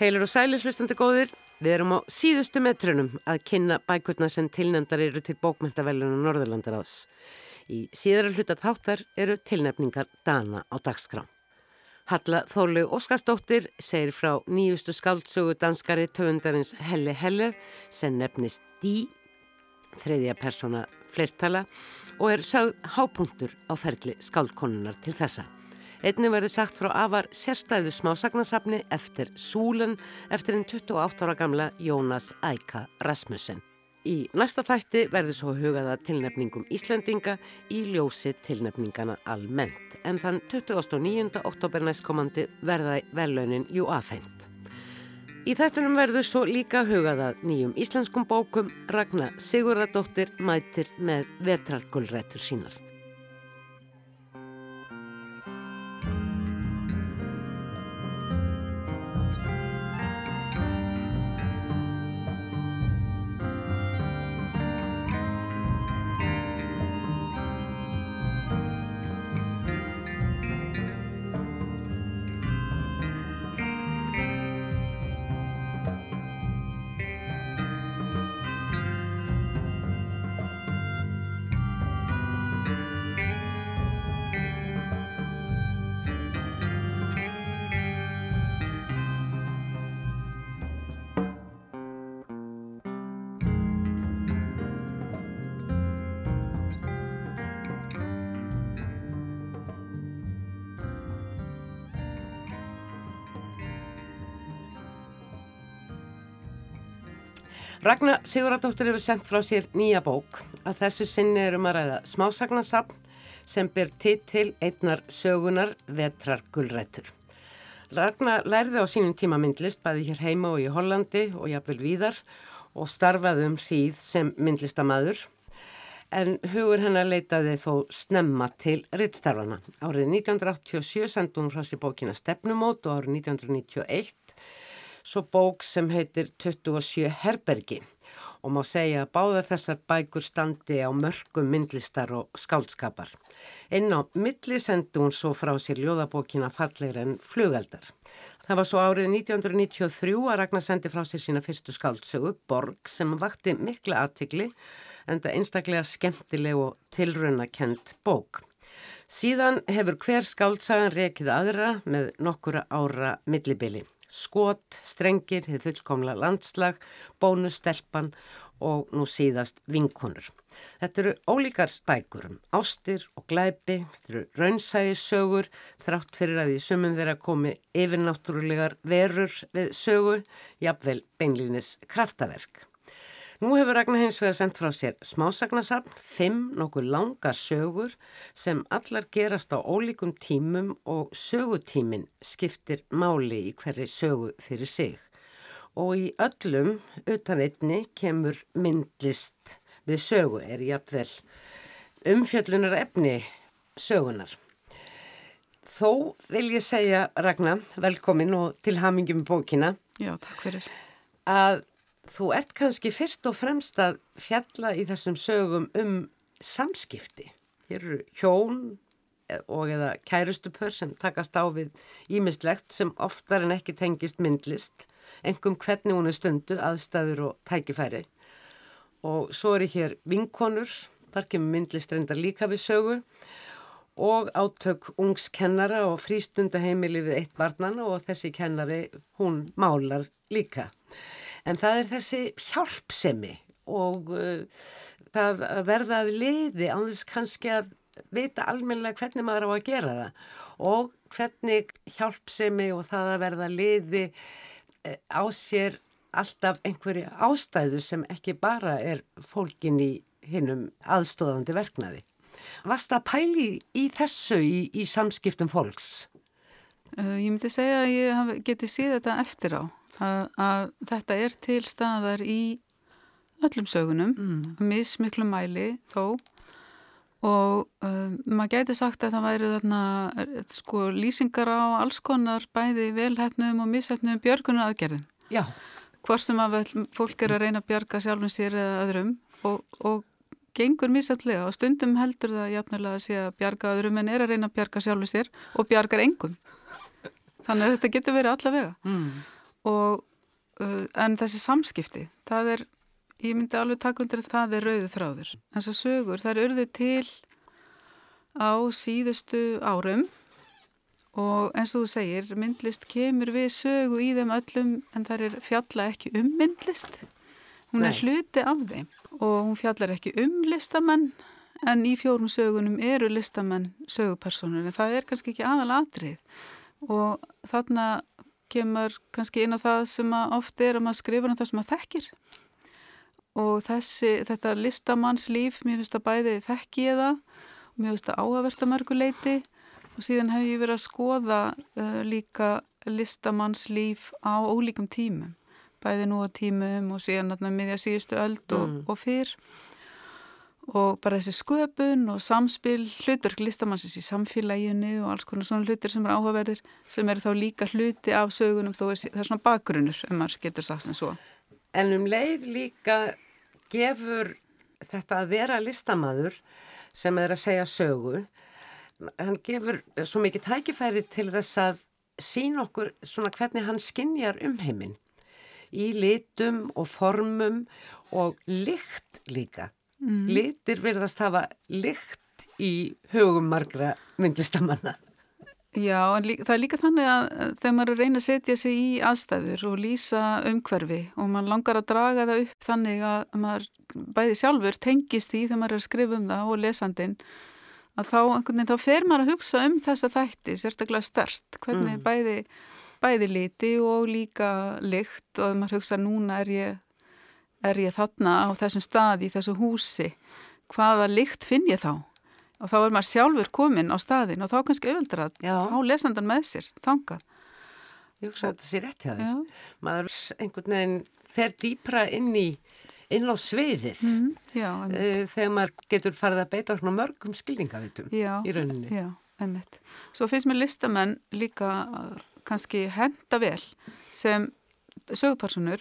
Heilur og sælir hlustandi góðir, við erum á síðustu metrunum að kynna bækurna sem tilnefndar eru til bókmyndavelunum Norðurlandaráðs. Í síðara hlutat þáttar eru tilnefningar Dana á dagskrám. Halla Þólu Óskarsdóttir segir frá nýjustu skáldsögu danskari töfundarins Helle Helle sem nefnist Dí, þriðja persóna fleirtala og er sögð hápunktur á ferli skáldkonunar til þessa. Einni verður sagt frá afar sérstæðu smásagnasafni eftir Súlen eftir einn 28 ára gamla Jónas Æka Rasmussen. Í næsta þætti verður svo hugaða tilnefningum Íslendinga í ljósi tilnefningana almennt en þann 29. oktober næstkomandi verða velaunin jú aðfeint. Í þettunum verður svo líka hugaða nýjum íslenskum bókum Ragnar Sigurðardóttir mætir með vetrargulrættur sínar. Ragnar Sigurðardóttir hefur sendt frá sér nýja bók að þessu sinni erum að ræða smásagnarsapn sem ber titil einnar sögunar vetrar gullrættur. Ragnar lærði á sínum tíma myndlist bæði hér heima og í Hollandi og jafnvel víðar og starfaði um hríð sem myndlistamadur en hugur hennar leitaði þó snemma til rittstærfana. Árið 1987 sendi hún frá sér bókina Stefnumót og árið 1991 svo bók sem heitir 27 herbergi og má segja að báðar þessar bækur standi á mörgum myndlistar og skáldskapar. Einn á milli sendi hún svo frá sér ljóðabókina fallegri en flugaldar. Það var svo árið 1993 að Ragnar sendi frá sér sína fyrstu skáldsögu, Borg, sem vakti mikla aðtikli en það einstaklega skemmtileg og tilraunakent bók. Síðan hefur hver skáldsagan rekið aðra með nokkura ára millibili skot, strengir, þið fullkomla landslag, bónustelpan og nú síðast vinkonur. Þetta eru ólíkar bækur um ástir og glæpi, þetta eru raunsæðisögur, þrátt fyrir að í sumum þeirra komi yfirnáttúrulegar verur við sögu, jafnvel beinlýnis kraftaverk. Nú hefur Ragnar hins vegar sendt frá sér smásagnasafn, fimm nokkuð langa sögur sem allar gerast á ólíkum tímum og sögutímin skiptir máli í hverri sögu fyrir sig. Og í öllum utan einni kemur myndlist við sögu, er jafnvel umfjöllunar efni sögunar. Þó vil ég segja Ragnar, velkomin og til hamingjum í bókina. Já, takk fyrir. Að þú ert kannski fyrst og fremst að fjalla í þessum sögum um samskipti. Hér eru hjón og eða kærustupör sem takast á við ímislegt sem oftar en ekki tengist myndlist, engum hvernig hún er stundu, aðstæður og tækifæri. Og svo er hér vinkonur, þar kemur myndlist reyndar líka við sögu og átök ungskennara og frístundaheimili við eitt barnana og þessi kennari, hún málar líka en það er þessi hjálpsemi og uh, það verða að liði á þess kannski að vita almennilega hvernig maður á að gera það og hvernig hjálpsemi og það að verða liði uh, á sér alltaf einhverju ástæðu sem ekki bara er fólkin í hinnum aðstóðandi verknaði. Vast að pæli í þessu í, í samskiptum fólks? Uh, ég myndi segja að ég geti síð þetta eftir á að, að þetta er til staðar í öllum sögunum, mm. mismiklu mæli þó og um, maður gæti sagt að það væri þarna sko lýsingar á alls konar bæði velhæfnum og mishæfnum björgunar aðgerðin. Já. Hvort sem að fólk er að reyna að bjarga sjálfum sér eða öðrum og, og gengur mísaflega og stundum heldur það jafnilega að sé að bjarga öðrum en er að reyna að bjarga sjálfum sér og bjargar engum. Þannig að þetta getur verið allavega. Mm og uh, en þessi samskipti, það er ég myndi alveg taka undir að það er rauðu þráður. Þessar sögur, það er urðið til á síðustu árum. Og eins og þú segir, myndlist kemur við sögu í þeim öllum en það er fjalla ekki um myndlist. Hún er Nei. hluti af þeim. Og hún fjallar ekki um listamenn en í fjórum sögunum eru listamenn sögupersonur en það er kannski ekki aðal atrið og þarna kemur kannski inn á það sem að oft er að maður skrifur um það sem maður þekkir. Og þessi, þetta listamannslíf, mér finnst að bæði þekki ég það og mér finnst að áhagverta mörguleiti og síðan hef ég verið að skoða uh, líka listamannslíf á ólíkum tímum. Bæði nú á tímum og síðan miðja síðustu öld og, Mm. og fyrr og bara þessi sköpun og samspil hlutverk listamannsins í samfélaginu og alls konar svona hlutir sem er áhugaverðir sem eru þá líka hluti af sögunum þó er, það svona bakgrunnur ef maður getur sagt sem svo. En um leið líka gefur þetta að vera listamaður sem er að segja sögu, hann gefur svo mikið tækifæri til þess að sína okkur svona hvernig hann skinjar um heiminn í litum og formum og lykt líka. Mm. Litir verðast hafa lykt í hugum margra myndlistamanna. Já, en það er líka þannig að þegar maður er að setja sig í aðstæður og lýsa umhverfi og maður langar að draga það upp þannig að maður bæði sjálfur tengist því þegar maður er að skrifa um það og lesandin að þá, einhvern veginn, þá fer maður að hugsa um þessa þætti, sérstaklega stert, hvernig Mm. bæði, bæði liti og líka lykt og maður hugsa núna er ég, er ég þarna á þessum staði, í þessu húsi, hvaða lykt finn ég þá? Og þá er maður sjálfur komin á staðin og þá kannski auðvöldra að Já. fá lesandan með sér, þangað. Að þetta sé rétt hjá þér. Maður einhvern veginn fer dýpra inn í, inn á sviðið. mm, já, Eh, þegar maður getur farið að beita svona mörgum skilningavitum já, í rauninni. já, einmitt. Svo finnst mér listamenn líka uh, kannski henda vel sem sögupersonur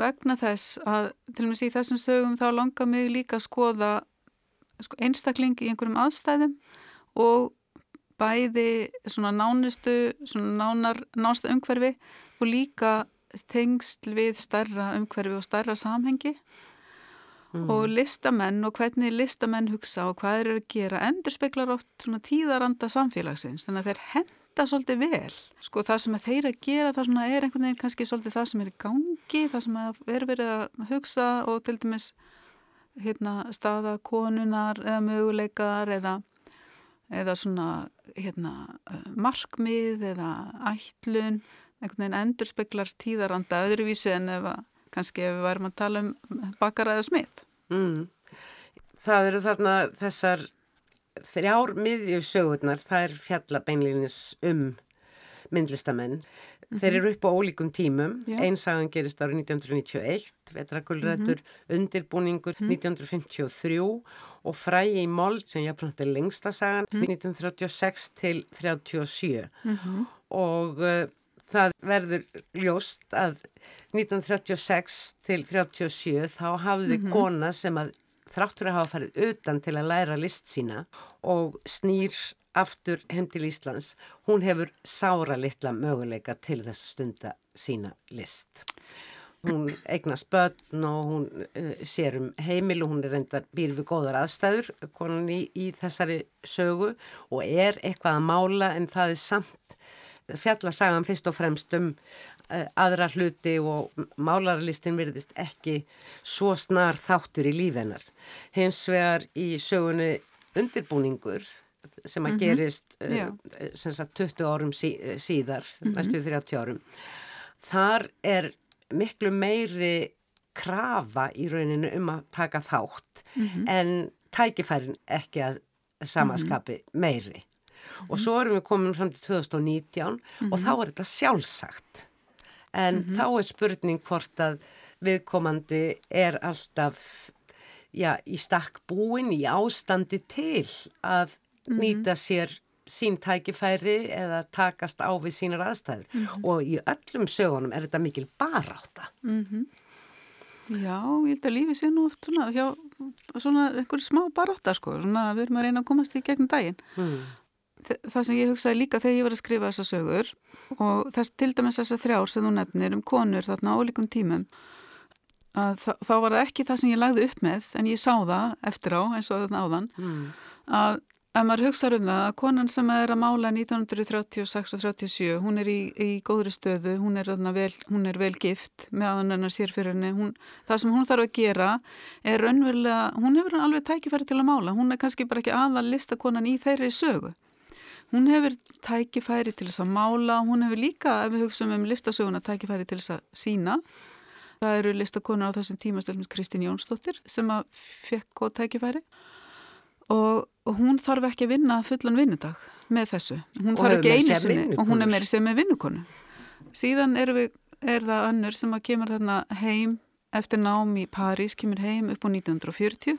vegna þess að til og með í þessum sögum þá langar mig líka að skoða sko, einstakling í einhverjum aðstæðum og bæði svona nánustu, svona nánar, násta umhverfi og líka tengsl við starra umhverfi og starra samhengi Mm. og listamenn og hvernig listamenn hugsa og hvað eru að gera endur speklar oft svona tíðaranda samfélagsins þannig að þeir henda svolítið vel sko það sem þeir að gera það svona er einhvern veginn kannski svolítið það sem er í gangi það sem er verið að hugsa og til dæmis hérna staða konunar eða möguleikar eða eða svona hérna markmið eða ætlun einhvern veginn endur speklar tíðaranda öðruvísi en ef að kannski ef við værum að tala um bakara eða smið. Mm. Það eru þarna þessar þrjár miðjusögurnar, það er fjalla beinlýnis um myndlistamenn. Þeir eru upp á ólíkum tímum. Já. Einsagan gerist árið 1991, Vetragulrætur, undirbúningur 1953 og Fræi í mold sem jafnframt er lengsta sagan 1936 til 37 og uh, það verður ljóst að 1936 til 37 þá hafði kona sem að þráttur að hafa farið utan til að læra list sína og snýr aftur heim til Íslands. Hún hefur sára litla möguleika til þess stunda sína list. Hún eignast börn og hún uh, sér um heimil og hún er reyndar býr við góðar aðstæður, konan í, í þessari sögu og er eitthvað að mála en það er samt fjallasagan fyrst og fremst um aðra hluti og málarlistin virðist ekki svo snar þáttur í lífennar. Hins vegar í sögunni undirbúningur sem að gerist Já. uh, sem sagt 20 árum sí, síðar, næstu 30 árum. Þar er miklu meiri krafa í rauninu um að taka þátt en tækifærin ekki að samaskapi meiri. Og svo erum við komin fram til 2019 og þá er þetta sjálfsagt. En þá er spurning hvort að viðkomandi er alltaf já, í stakk búin, í ástandi til að nýta sér sín tækifæri eða takast á við sínar aðstæður. Og í öllum sögunum er þetta mikil baráta. Já, ég held að lífi sé nú oft svona, hjá, svona einhverju smá baróta sko, svona við erum að reyna að komast í gegnum daginn. Mm. Það sem ég hugsaði líka þegar ég var að skrifa þessa sögur og þess til dæmis þessa þrjár sem þú nefnir um konur þarna ólíkum tímum að þá, þá var það ekki það sem ég lagði upp með en ég sá það eftir á eins og þarna áðan mm. að ef maður hugsaður um það að konan sem er að mála 1936 og 37 hún er í, í góðri stöðu hún er, vel, hún er vel gift með hann sér fyrir henni hún, það sem hún þarf að gera er raunverulega hún hefur alveg tækifæri til að mála hún er kannski bara ekki aðal listakonan í þeirri sögu hún hefur tækifæri til þess að mála. Hún hefur líka, ef við hugsaum um listasöguna tækifæri til þess að sína Það eru listakonar á þessum tímastöldum Kristín Jónsdóttir sem að fekk góð tækifæri. Og, og hún þarf ekki að vinna fullan vinnudag með þessu. Hún og þarf ekki einu sinni og hún er meiri sem með vinnukonu. Síðan er, við, er það önnur sem að kemur þarna heim. Eftir nám í París, kemur heim upp á 1940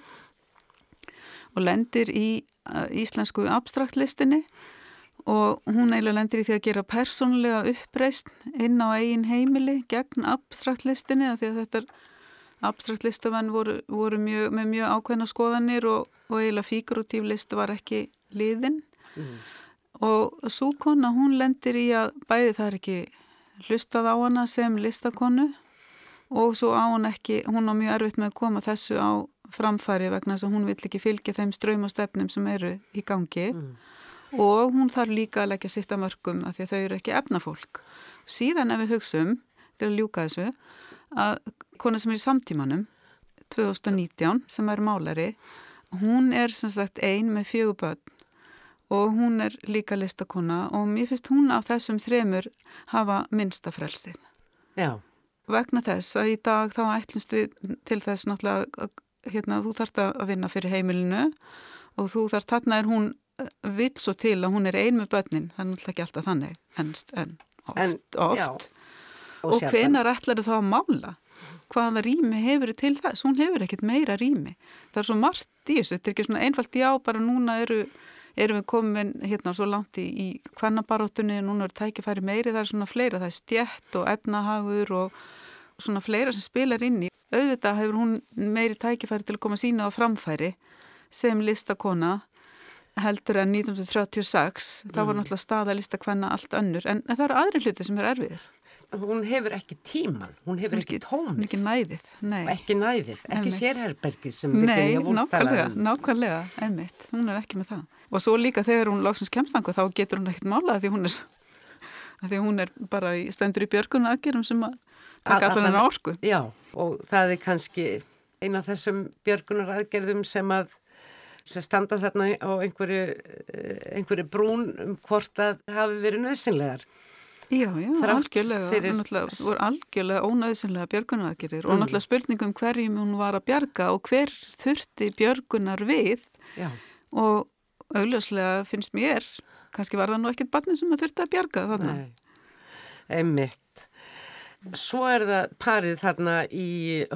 og lendir í uh, íslensku abstraktlistinni og hún eiginlega lendir í því að gera persónlega uppreist inn á eigin heimili gegn abstraktlistinni af því að þetta abstraktlistafann voru, voru mjög, með mjög ákveðna skoðanir og, og eiginlega fíkurutíflist var ekki liðin. Mm. og svo kona hún lendir í að bæði það er ekki hlustað á hana sem listakonu og svo á hún ekki, hún á mjög erfitt með að koma þessu á framfæri vegna þess að hún vill ekki fylgja þeim ströym og stefnum sem eru í gangi. Mm og hún þarf líka að leggja sýsta mörgum að því að þau eru ekki efnafólk. Síðan ef við hugsaum, til að ljúka þessu, að kona sem er í samtímanum, 2019, sem er málari, hún er sem sagt ein með fjöguböld og hún er líka listakona og mér finnst hún af þessum þremur hafa minnsta frelsið. Já. Vegna þess að í dag þá ætlumst við til þess náttúrulega að hérna, þú þarfst að vinna fyrir heimilinu og þú þarfst, þarna er hún vil svo til að hún er ein með börnin. Það er náttúrulega ekki alltaf þannig en, en oft, en, oft. og, og hvenar ætlar það að mála? Hvaða rými hefur til þess? Hún hefur ekkert meira rými. Það er svo margt í þessu, þetta er ekki svona einfalt já, bara núna eru, erum við komin hérna svo langt í, í kvannabaróttunni núna eru tækifæri meiri, það er svona fleira. Það er stjætt og efnahagur og svona fleira sem spilar inn í. Auðvitað hefur hún meiri tækifæri til að koma sína á framfæri sem listakona heldur en 1936 mm. þá var mm. náttúrulega staðalista hvenna allt önnur. En, en það eru aðri hluti sem er erfiðir. Hún hefur ekki tíman hún hefur hún ekki tómið ekki næðið, ekki, næðið, ekki sérherbergið sem við Nei, nákvæmlega, nákvæmlega einmitt, hún er ekki með það. Og svo líka þegar hún lóksins kemstangu þá getur hún ekkert málað því hún er því hún er bara í, stendur í björgunu aðgerum sem að taka allan en ársku Já, og það er kannski eina af þessum björgunar aðgerðum sem að sem standa þarna á einhverju, eh, einhverju brún um hvort að hafi verið nöðsynlegar. Já, já, algjörlega, fyrir... voru algjörlega ónöðsynlega björgunaraðgerir mm. og náttúrulega spurningum hverjum hún var að bjarga og hver þurfti björgunar við já. og augljóslega finnst mér, kannski var það nú ekkert barni sem það þurfti að bjarga þarna. Nei, einmitt. Svo er það parið þarna í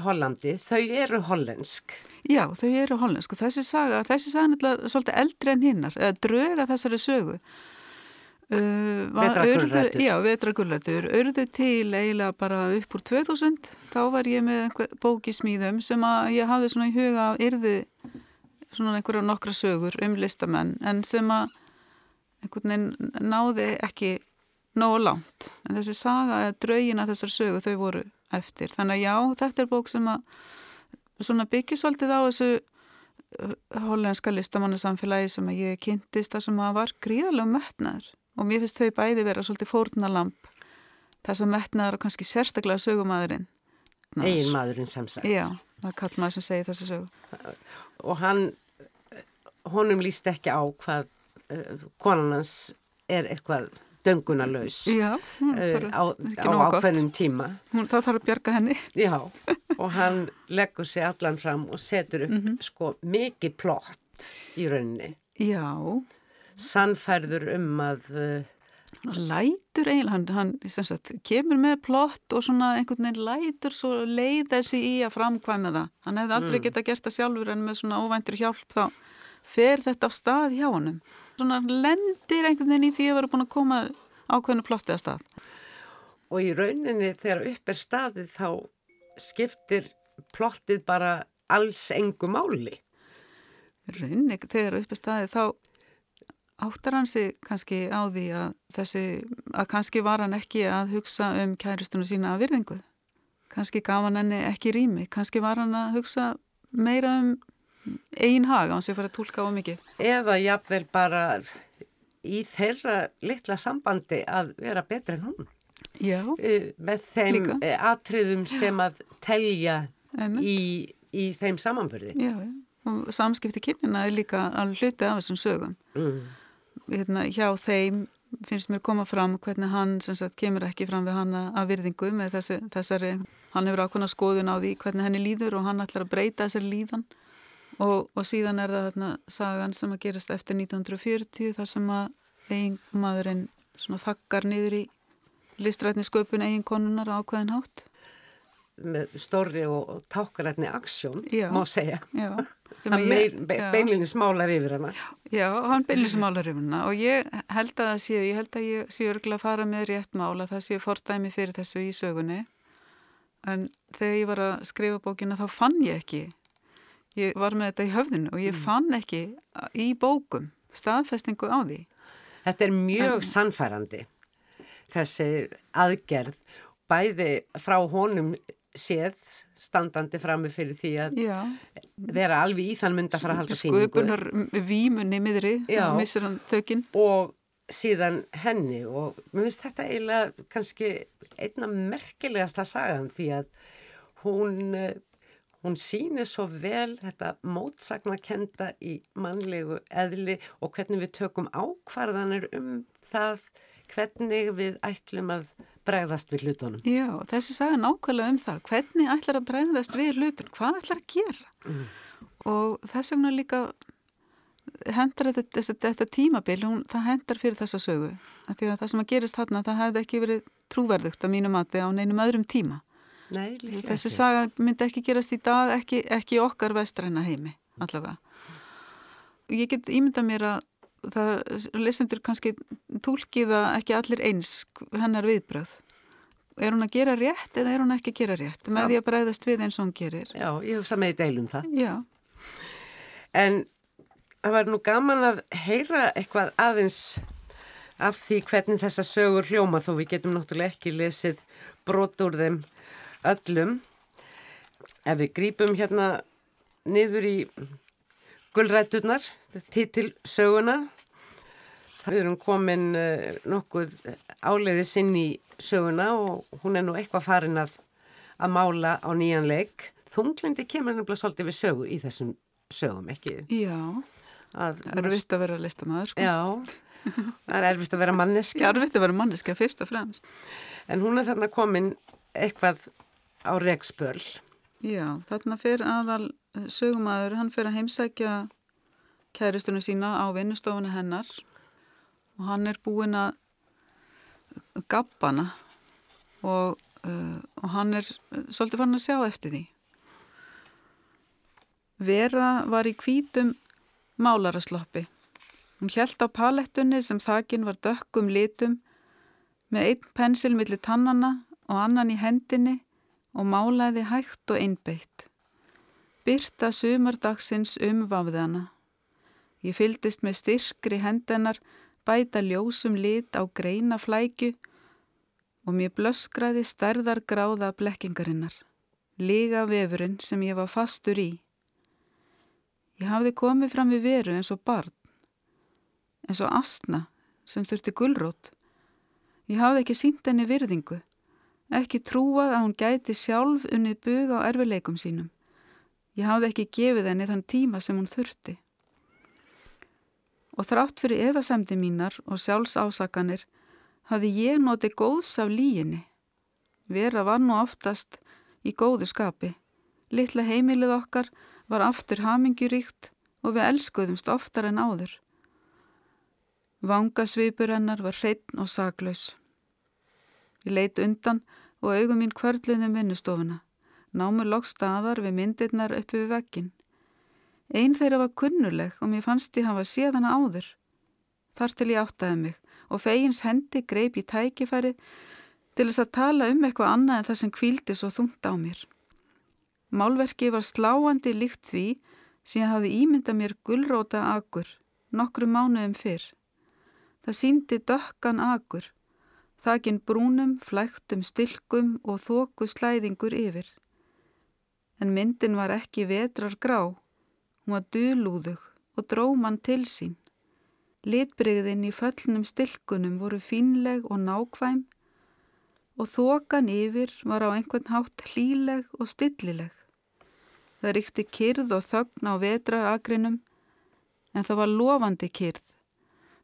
Hollandi, þau eru hollensk. Já, þau eru hollensk og þessi saga, þessi saga er náttúrulega svolítið eldri en hinnar, eða dröga þessari sögu. Uh, Vetragulrættur. Já, vetragulrættur. Örðu til eiginlega bara upp úr 2000, þá var ég með einhver bók í smíðum sem að ég hafði svona í huga af yrði svona einhverja nokkra sögur um listamenn en sem að einhvern veginn náði ekki nógu langt. En þessi saga, draugina þessar sögu, þau voru eftir. Þannig að já, þetta er bók sem að svona byggisvaldið á þessu uh, hollenska listamannasamfélagi sem ég kynntist að sem að var gríðarlega metnaður. Og mér finnst þau bæði vera svolítið fórnalamp þess að metnaður og kannski sérstaklega sögumæðurinn Egin maðurinn sem sagt. Já, það er kall maður sem segir þessu sögu. Og hann honum líst ekki á hvað uh, konanans er eitthvað döngunarlaus uh, á, á ákveðnum tíma. Hún, það þarf að bjarga henni. Já, og hann leggur sig allan fram og setur upp mm -hmm. sko mikið plott í rauninni. Já. Sannfærður um að... Uh, lætur eiginlega, hann, hann sagt, kemur með plott og svona einhvern veginn lætur svo leið þessi í að framkvæma það. Hann hefði aldrei mm. geta gert það sjálfur en með svona óvæntir hjálp þá fer þetta á stað hjá honum svona lendir einhvern veginn í því að vera búin að koma ákveðinu plottið að stað. Og í rauninni þegar upp er staðið þá skiptir plottið bara alls engu máli. Rauninni þegar upp er staðið þá áttar hann sig kannski á því að þessi, að kannski var hann ekki að hugsa um kæristunum sína að virðingu. Kannski gaf hann henni ekki rými, kannski var hann að hugsa meira um eigin hag á hans að fara að tólka á mikið. Eða jáfnvel bara í þeirra litla sambandi að vera betri en hún. Já. Uh, með þeim Líka. atriðum sem að telja í, í þeim samanbörði. Já, já. Og samskipti kynina er líka alveg hluti af þessum sögum. Mm. Hérna, hjá þeim finnst mér koma fram hvernig hann sem sagt kemur ekki fram við hann að virðingu með þessi, þessari, hann hefur ákveðna skoðun á því hvernig henni líður og hann ætlar að breyta þessari líðan og, og síðan er það þarna sagan sem að gerast eftir 1940 þar sem að eigin maðurinn svona þakkar niður í listrætni sköpun eigin konunar á ákveðin hátt. með stórri og, tákarætni aksjón, má segja. Já, Hann beinlinni smálar yfir hana. Já, hann beilir sem málarifuna og ég held að það séu, ég held að ég séu örgulega að fara með rétt mál að það séu fordæmi fyrir þessu í sögunni en þegar ég var að skrifa bókina þá fann ég ekki ég var með þetta í höfðinu og ég fann ekki í bókum staðfestingu á því Þetta er mjög sannfærandi, þessi aðgerð, bæði frá honum séð, standandi frammi fyrir því að Já, vera alveg í þann mynd að fara að halda síningu. sköpunar vímunni miðri, Já. þá missir hann tökinn og síðan henni og mér finnst þetta eiginlega kannski einna merkilegasta sagan því að hún, eh, hún sýnir svo vel þetta mótsagnakenda í mannlegu eðli og hvernig við tökum ákvarðanir um það hvernig við ætlum að bregðast við hlutunum. Já, þessi saga nákvæmlega um það. Hvernig ætlar að bregðast við hlutur hvað ætlar að gera? Og þess vegna líka hendar þetta, þetta, þetta tímabil hún, það hendar fyrir þessa sögu. Af því að það sem að gerist þarna það hefði ekki verið trúverðugt að mínu mati á neinum öðrum tíma Nei, þessi ekki. saga myndi ekki gerast í dag ekki, ekki okkar vestræna heimi allavega ég get ímynda mér að það lesendur kannski tólkiða ekki allir eins hennar viðbröð er hún að gera rétt eða er hún ekki að gera rétt með Já. því að bregðast við eins og hún gerir Já, ég hugsa með í deilum það. já, En það var nú gaman að heyra eitthvað aðeins af því hvernig þessa sögur hljóma þó við getum náttúrulega ekki lesið brot úr þeim öllum. Ef við grípum hérna niður í gulræturnar, titil söguna, við erum komin uh, nokkuð áleiðis inn í söguna og hún er nú eitthvað farin að, að mála á nýjan leik. Þunglindi kemur nefnilega svolítið við sögu í þessum sögum, ekki? já Að, það er vitt að vera listamæður sko. Já, það er erfitt að vera manneski. já, það er vitt að vera manneska fyrst og fremst En hún er þarna komin eitthvað á rekspöl. já, þarna fyrir aðal sögumæður, hann fyrir að heimsækja kæristunum sína á vinnustofuna hennar og hann er búinn að gabbana og, uh, og hann er uh, svolítið farin að sjá eftir því. Vera var í hvítum málarassloppi. Hún hjælt á palettunni sem þakin var dökkum litum með einn pensil millir tannana og annan í hendinni og málaði hægt og einbeitt. Byrta sumardagsins umvafði hana. Ég fyldist með styrkri hendennar bæta ljósum lit á greina flækju og mér blöskraði stærðar gráða blekkingarinnar, liga vefurinn sem ég var fastur í. Ég hafði komið fram við veru eins og barn, eins og astna sem þurfti gullrótt. Ég hafði ekki sínt henni virðingu, ekki trúað að hún gæti sjálf unnið bug á erfileikum sínum. Ég hafði ekki gefið henni þann tíma sem hún þurfti. Og þrátt fyrir efasemdi mínar og sjálfsásakanir hafði ég notið góðs af líginni. Vera var nú oftast í góðu skapi. Littla heimilið okkar var aftur hamingjuríkt og við elskuðumst oftar en áður. Vangasvipur hennar var hreitn og saklaus. Ég leit undan og augum mín kvörluðum vinnustofuna. Námur lók staðar við myndirnar upp við veggin. Einn þeirra var kunnuleg og mér fannst ég hafa séðana áður. Þar til ég áttaði mig og fegins hendi greip í tækifærið til þess að tala um eitthvað annað en það sem kvíldi svo þungt á mér. Málverki var sláandi líkt því sem ég hafi ímyndað mér gullróta akur nokkru mánuðum fyrr. Það síndi dökkan akur, þakin brúnum, flæktum, stilkum og þóku slæðingur yfir. En myndin var ekki vetrar grá, hún var dulúðug og dróman til sín. Litbreyðin í föllnum stilkunum voru fínleg og nákvæm og þokan yfir var á einhvern hátt hlíleg og stillileg. Það ríkti kyrð og þögn á vetraragrinum en það var lofandi kyrð.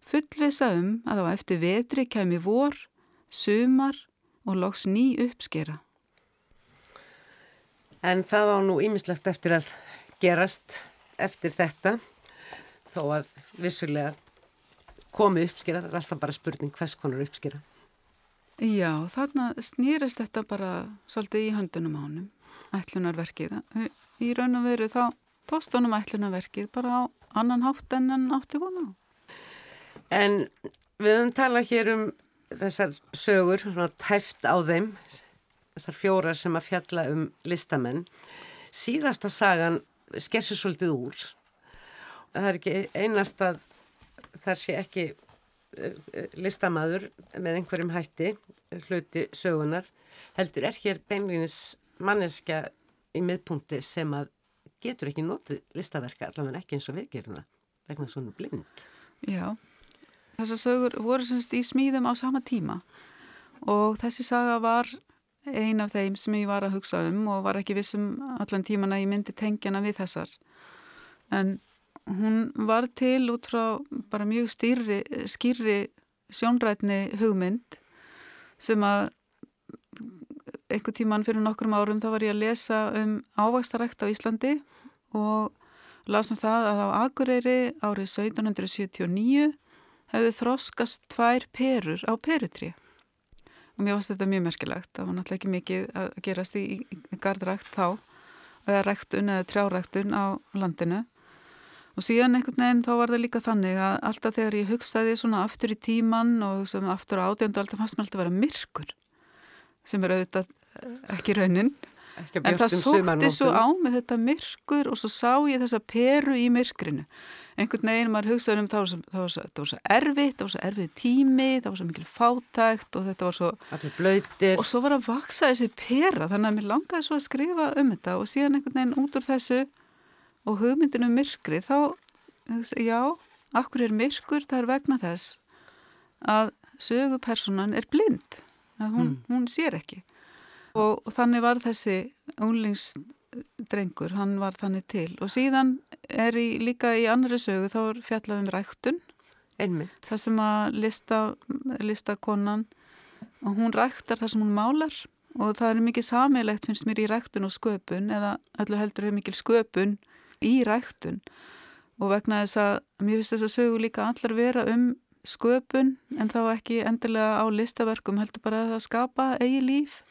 Fullvisa um að á eftir vetri kemi vor, sumar og loks ný uppskera. En það var nú ímislegt eftir að gerast eftir þetta þó að vissulega komi uppskera, það er alltaf bara spurning hvers konar uppskera. Já, þarna snýrist þetta bara svolítið í höndunum ánum, ætlunarverkið. Í raun og veru þá tóst honum ætlunarverkið bara á annan hátt en hann átti vona. En við höfum talað hér um þessar sögur, svona tæft á þeim, þessar fjórar sem að fjalla um listamenn. Síðasta sagan skessur svolítið úr. Það er ekki einast að þar sé ekki Eh, listamæður með einhverjum hætti hluti sögunar heldur er hér beinleginis manneska í miðpunkti sem að getur ekki notið listaverka allavega ekki eins og við gerum það vegna svona blind Já, þessar sögur voru semst í smíðum á sama tíma. Og þessi saga var ein af þeim sem ég var að hugsa um og var ekki vissum allan tíman að ég myndi tengjana við þessar. En hún var til út frá bara mjög stýri, skýri sjónrætni hugmynd sem að einhver tíman fyrir nokkrum árum þá var ég að lesa um ávægstarækt á Íslandi og lasum það að á Akureyri árið 1779 hefðu þroskast tvær perur á perutri og mér finnst þetta mjög merkilegt það var náttúrulega ekki mikið að gerast í, í gardrækt þá eða ræktun eða trjáræktun á landinu Og síðan einhvern veginn þá var það líka þannig að alltaf þegar ég hugsaði svona aftur í tíman og hugsaði aftur á ádeindu alltaf fannst mér alltaf að vera myrkur sem er auðvitað ekki raunin. En það sótti svo á með þetta myrkur og svo sá ég þessa peru í myrkrinu. Einhvern veginn maður hugsaði um það var svo, það var svo, það var svo erfitt, það var svo erfið tími, það var svo mikil fátækt og þetta var svo... Allir blöytir. Og svo var að vaksa þessi pera þannig að mér langaði svo að skrifa um þetta og síðan einhvern veginn út úr þessu og hugmyndinu um myrkri þá, já, akkur er myrkur, það er vegna þess að sögupersonan er blind, að hún, mm. hún sér ekki og, og þannig var þessi unglingsdrengur, hann var þannig til. Og síðan er í, líka í annari sögu þá er fjallaðum ræktun. Einmitt. það sem að lista, lista konan og hún ræktar það sem hún málar. Og það er mikið samilegt finnst mér í ræktun og sköpun eða öllu heldur er mikil sköpun í ræktun. Og vegna þess að mér finnst þess að sögu líka allar vera um sköpun en þá ekki endilega á listaverkum heldur bara að það skapa eigi líf,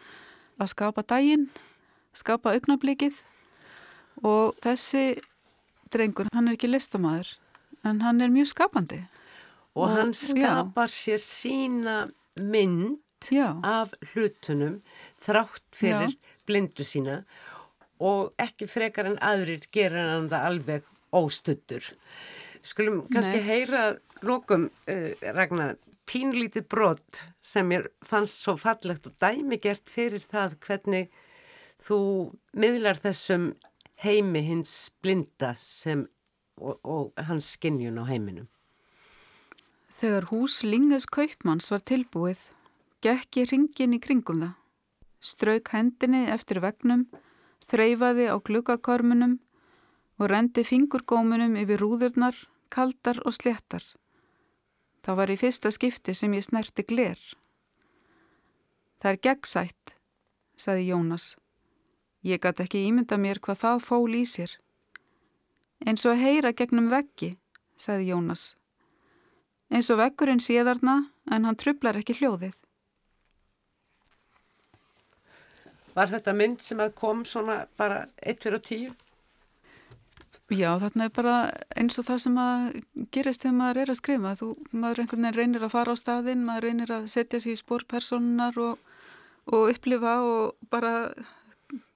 að skapa daginn, skapa augnablikið og þessi drengur, hann er ekki listamæður en hann er mjög skapandi. Og, og hann skapar já. sér sína mynd já. af hlutunum þrátt fyrir já. blindu sína og ekki frekar en aðrir gera hann það alveg óstuttur. Skulum kannski Nei. heyra lókum uh, Ragnar pínlítið brot sem ég fannst svo fallegt og dæmigert fyrir það hvernig þú miðlar þessum heimi hins blinda sem, og, og hans skinnjun á heiminum. Þegar hús Linges Kaupmanns var tilbúið, gekk ég ringin í kringum það, strauk hendinni eftir vegnum þreyfaði á glukkakormunum og rendi fingurgómunum yfir rúðurnar, kaldar og sléttar. Það var í fyrsta skipti sem ég snerti gler. Það er gegnsætt, saði Jónas. Ég gæti ekki ímynda mér hvað það fól í sér. Eins og heyra gegnum veggi, saði Jónas. Eins og veggurinn séðarna en hann trublar ekki hljóðið. Var þetta mynd sem að kom svona bara 1-4-10? Já, þarna er bara eins og það sem að gerist þegar maður er að skrifa. Þú, maður einhvern veginn reynir að fara á staðinn, maður reynir að setja sér í spórpersonar og, og upplifa og bara,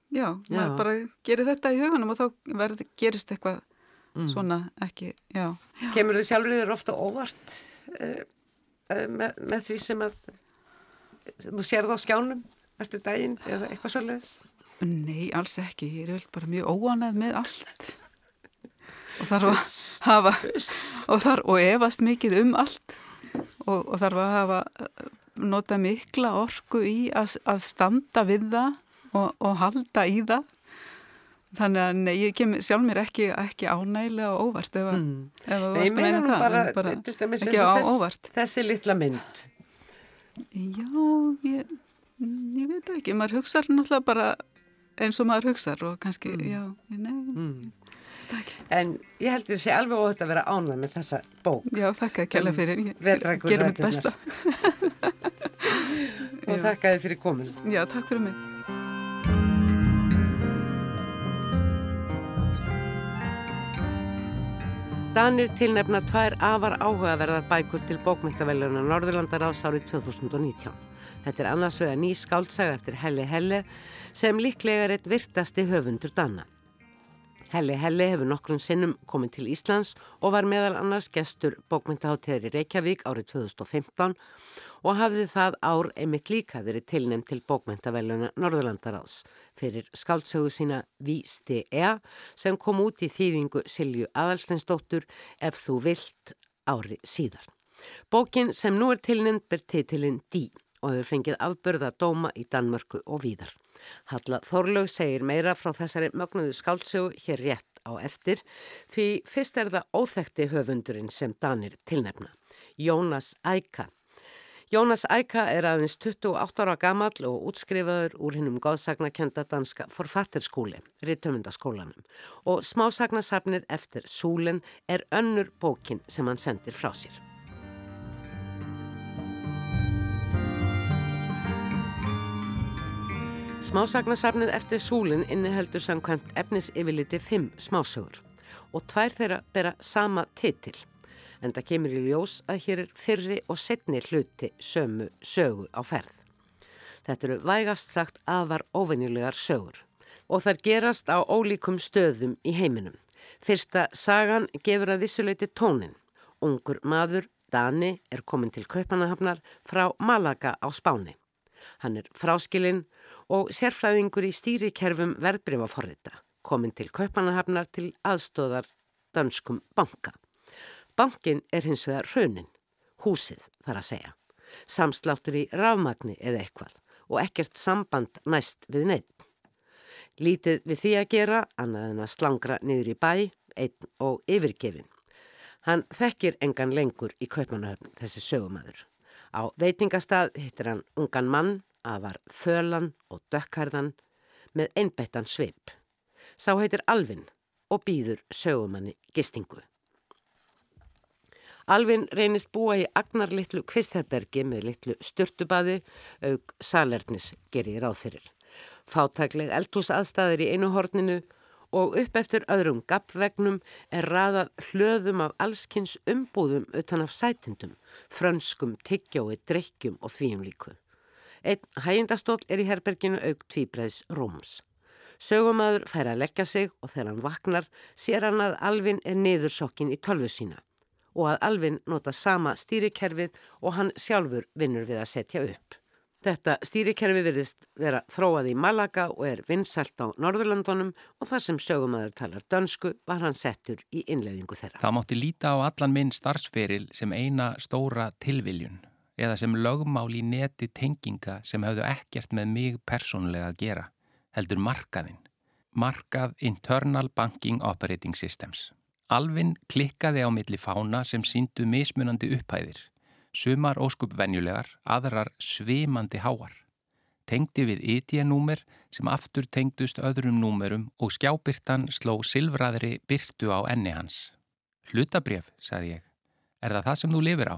já, já, maður bara gerir þetta í hugunum og þá verð, gerist eitthvað mm. svona ekki, já. Kemur þið sjálfur þér ofta óvart uh, uh, með, með því sem að þú sérð á skjánum eftir daginn eða eitthvað svolítið? Nei, alls ekki. Ég er bara mjög óanæð með allt og þarf að hafa og, þarf, og efast mikið um allt. Og, og þarf að hafa nota mikla orku í að, að standa við það og, og halda í það. Þannig að nei, ég kem sjálf mér ekki, ekki ánægilega og óvart ef, mm. ef þú varst að meina það bara, bara ekki á þess, óvart. Þessi litla mynd. Já, ég, ég veit ekki. Maður hugsaður náttúrulega bara eins og maður hugsaður og kannski, mm. já, nei. Mm. En ég held því að sé alveg óhætt að vera ánað með þessa bók. Já, þakka að kella fyrir. Ég gerum mitt besta. og þakka þið fyrir komin. Já, takk fyrir mig. Danir tilnefna tvær afar áhugaverðar bækur til bókmyndavellunar Norðurlandar ás árið 2019. Þetta er annars vegar ný skáltsaga eftir Helle Helle sem líklega er eitt virtasti höfundur Dana. Helli Helli hefur nokkrun sinnum komið til Íslands og var meðal annars gestur bókmyndahátteður í Reykjavík árið 2015 og hafði það ár einmitt líka verið tilnefn til bókmyndaveluna Norðurlandaráðs fyrir skáltsögu sína Vísti E sem kom út í þýðingu Silju Adalsteinsdóttur ef þú vilt ári síðar. Bókin sem nú er tilnefnd ber titilinn Dí og hefur fengið afbörða dóma í Danmörku og víðar. Halla Þorlaug segir meira frá þessari mögnuðu skálsögu hér rétt á eftir því fyrst er það óþekti höfundurinn sem Danir tilnefna, Jónas Æka. Jónas Æka er aðeins 28 ára gammal og útskrifaður úr hinnum góðsagnakenda danska forfatterskúli, Rittöfundaskólanum og smásagnasafnið eftir Súlen er önnur bókin sem hann sendir frá sér. Smásagnasafnið eftir súlinn inniheldur samkvæmt efnis yfirliti fimm smásögur og tvær þeirra bera sama titil. En það kemur í ljós að hér er fyrri og setni hluti sömu sögu á ferð. Þetta eru vægast sagt afar óvenjulegar sögur og þær gerast á ólíkum stöðum í heiminum. Fyrsta sagan gefur að vissuleiti tónin. Ungur maður, Dani, er komin til Kaupanahafnar frá Malaga á Spáni. Hann er fráskilinn og sérfræðingur í stýrikerfum verðbryfaforrita komin til kaupanahafnar til aðstóðar danskum banka. Bankin er hins vegar raunin, húsið þar að segja, samsláttur í rafmagni eða eitthvað og ekkert samband næst við neitt. Lítið við því að gera, annað en að slangra niður í bæ, einn og yfirgefin. Hann þekkir engan lengur í kaupanahöfn þessi sögumæður. Á veitingastað hittir hann ungan mann að var fölan og dökkarðan með einbættan svip. Sá heitir Alvin og býður sögumanni gistingu. Alvin reynist búa í agnarlittlu kvistherbergi með littlu styrtubaði auk salernis gerir ráð fyrir. Fátækleg eldhús aðstæðir í einu horninu og upp eftir öðrum gapvegnum er raðað hlöðum af allskynns umbúðum utan af sætindum, frönskum, tyggjói, drikkjum og þvíum líku. Einn hægindastól er í herberginu auk tvíbreðs Róms. Sögumæður fær að leggja sig og þegar hann vaknar sér hann að Alvin er niðursokkin í tölvu sína og að Alvin nota sama stýrikerfið og hann sjálfur vinnur við að setja upp. Þetta stýrikerfi virðist vera þróað í Malaga og er vinsalt á Norðurlandunum og þar sem sögumæður talar dönsku var hann settur í innleiðingu þeirra. Það mátti líta á allan minn starfsferil sem eina stóra tilviljun eða sem lögmál í neti tenginga sem hafðu ekkert með mig persónulega að gera, heldur markaðinn. Markað Internal Banking Operating Systems. Alvin klikkaði á milli fána sem síndu mismunandi upphæðir, sumar óskup venjulegar, aðrar svimandi háar. Tengdi við ITN-númer sem aftur tengdust öðrum númerum og skjábyrtan sló silfraðri byrtu á enni hans. Hlutabref, sagði ég. Er það það sem þú lifir á?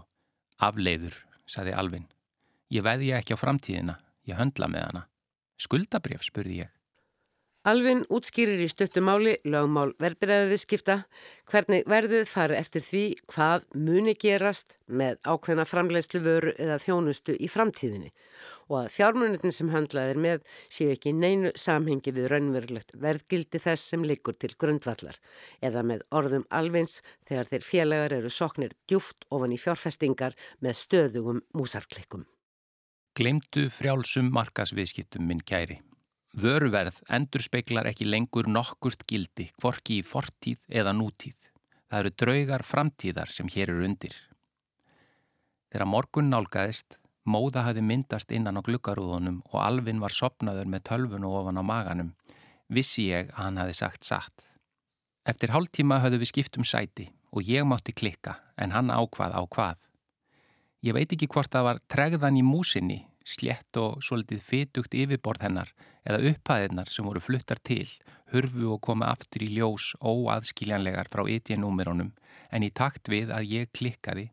Afleiður, saði Alvin. Ég veði ekki á framtíðina, ég höndla með hana. Skuldabref, spurði ég. Alvin útskýrir í stöttumáli lögmál verðbyrjaðiðskipta hvernig verðið fari eftir því hvað muni gerast með ákveðna framleiðslu vöru eða þjónustu í framtíðinni og að fjármunitin sem handlaðir með séu ekki neinu samhengi við raunverulegt verðgildi þess sem liggur til grundvallar eða með orðum alvins þegar þeir félagar eru soknir djúft ofan í fjárfestingar með stöðugum músarklikkum. Glemdu frjálsum markasviðskiptum minn kæri. Vöruverð endur speiklar ekki lengur nokkurt gildi, hvorki í fortíð eða nútíð. Það eru draugar framtíðar sem hér eru undir. Þegar morgun nálgæðist, móða hafi myndast innan á glukkarúðunum og Alvin var sopnaður með tölvun og ofan á maganum, vissi ég að hann hafi sagt satt. Eftir hálftíma höfðu við skiptum sæti og ég mátti klikka en hann ákvað á hvað. Ég veit ekki hvort það var tregðan í músinni, slétt og svolítið fytugt yfirborð hennar eða upphæðinar sem voru fluttar til, hurfu og komi aftur í ljós óaðskiljanlegar frá ytjanúmerónum en í takt við að ég klikkaði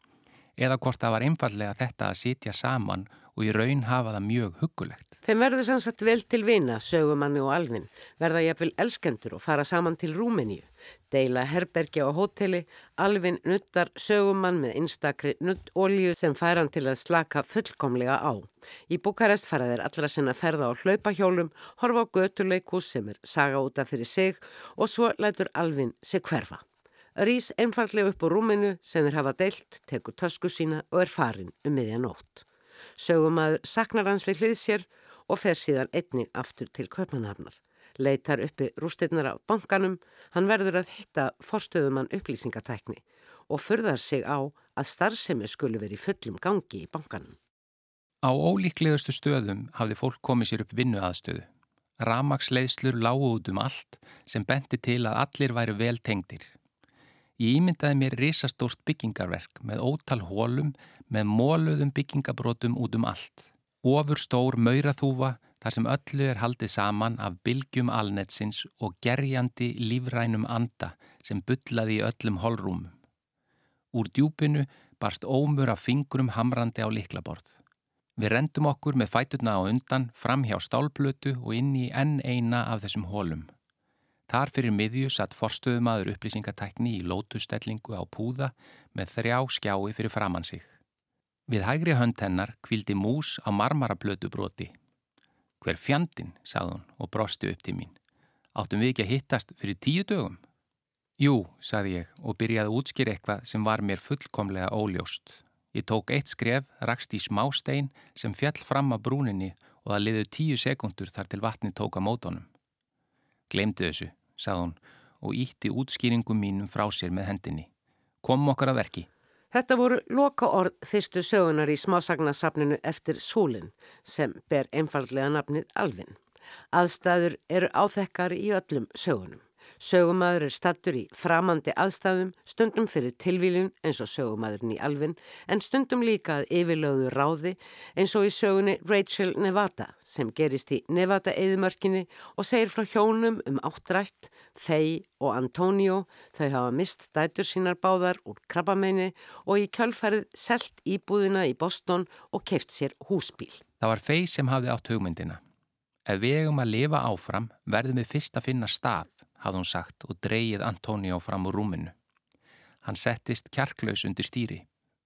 eða hvort það var einfallega þetta að sitja saman og í raun hafa það mjög huggulegt. Þeim verður sannsagt vel til vina, sögumanni og alvin, verða jafnvel elskendur og fara saman til Rúmeníu. Deila herbergja á hóteli, alvin nuttar sögumann með einstakri nuttólju sem fær hann til að slaka fullkomlega á. Í Bukarest fara þeir allra sinna ferða á hlaupahjólum, horfa á götuleikus sem er saga útaf fyrir sig og svo lætur alvin sig hverfa. Rís einfallega upp á rúminu sem þeir hafa deilt, tekur tösku sína og er farin um miðjanótt. Sögumadur saknar hans við hlið sér og fer síðan einning aftur til Kaupanhafnar. Leitar uppi rústirnar af bankanum, hann verður að hitta forstöðumann upplýsingatækni og förðar sig á að starfsemi skulu verið fullum gangi í bankanum. Á ólíklegustu stöðum hafði fólk komið sér upp vinnu aðstöðu. Ramagsleiðslur lágu út um allt sem benti til að allir væri vel tengdir. Ég ímyndaði mér risastórt byggingarverk með ótal hólum með móluðum byggingabrótum út um allt. Ofur stór mauraþúfa þar sem öllu er haldið saman af bylgjum alnetsins og gerjandi lífrænum anda sem byllaði í öllum holrúmum. Úr djúpinu barst ómur af fingrum hamrandi á liklaborð. Við rendum okkur með fæturna á undan fram hjá stálblötu og inn í enn eina af þessum hólum. Þar fyrir miðju satt forstöðumadur upplýsingatækni í lótustellingu á púða með þrjá skjái fyrir framann sig. Við hægri hönd hennar kvildi mús á marmaraplötu broti. Hver fjandin, sagði hún og brosti upp til mín. Áttum við ekki að hittast fyrir tíu dögum? Jú, sagði ég og byrjaði að útskýra eitthvað sem var mér fullkomlega óljóst. Ég tók eitt skref, rakst í smástein sem fjall fram að brúninni og það liðu tíu sekundur þar til vatni tóka mótonum. Glemdu þessu, sagði hún og ítti útskýringum mínum frá sér með hendinni. Komum okkar að verki. Þetta voru loka orð fyrstu sögunar í smásagnasafninu eftir Súlin sem ber einfallega nafnið Alvin. Aðstæður eru áþekkari í öllum sögunum. Sögumadur er stattur í framandi aðstæðum, stundum fyrir tilvílun eins og sögumadurinn í Alvin, en stundum líka að yfirlöðu ráði eins og í sögunni Rachel Nevada sem gerist í Nevada-eðimörkinni og segir frá hjónum um áttrætt, Faye og Antonio, þau hafa mist dætur sínar báðar úr krabbameini og í kjölfærið selt íbúðina í Boston og keft sér húsbíl. Það var Faye sem hafði átt hugmyndina. Ef við eigum að lifa áfram verðum við fyrst að finna stað hafði hún sagt og dreyið Antonio fram úr rúminu. Hann settist kjarklaus undir stýri,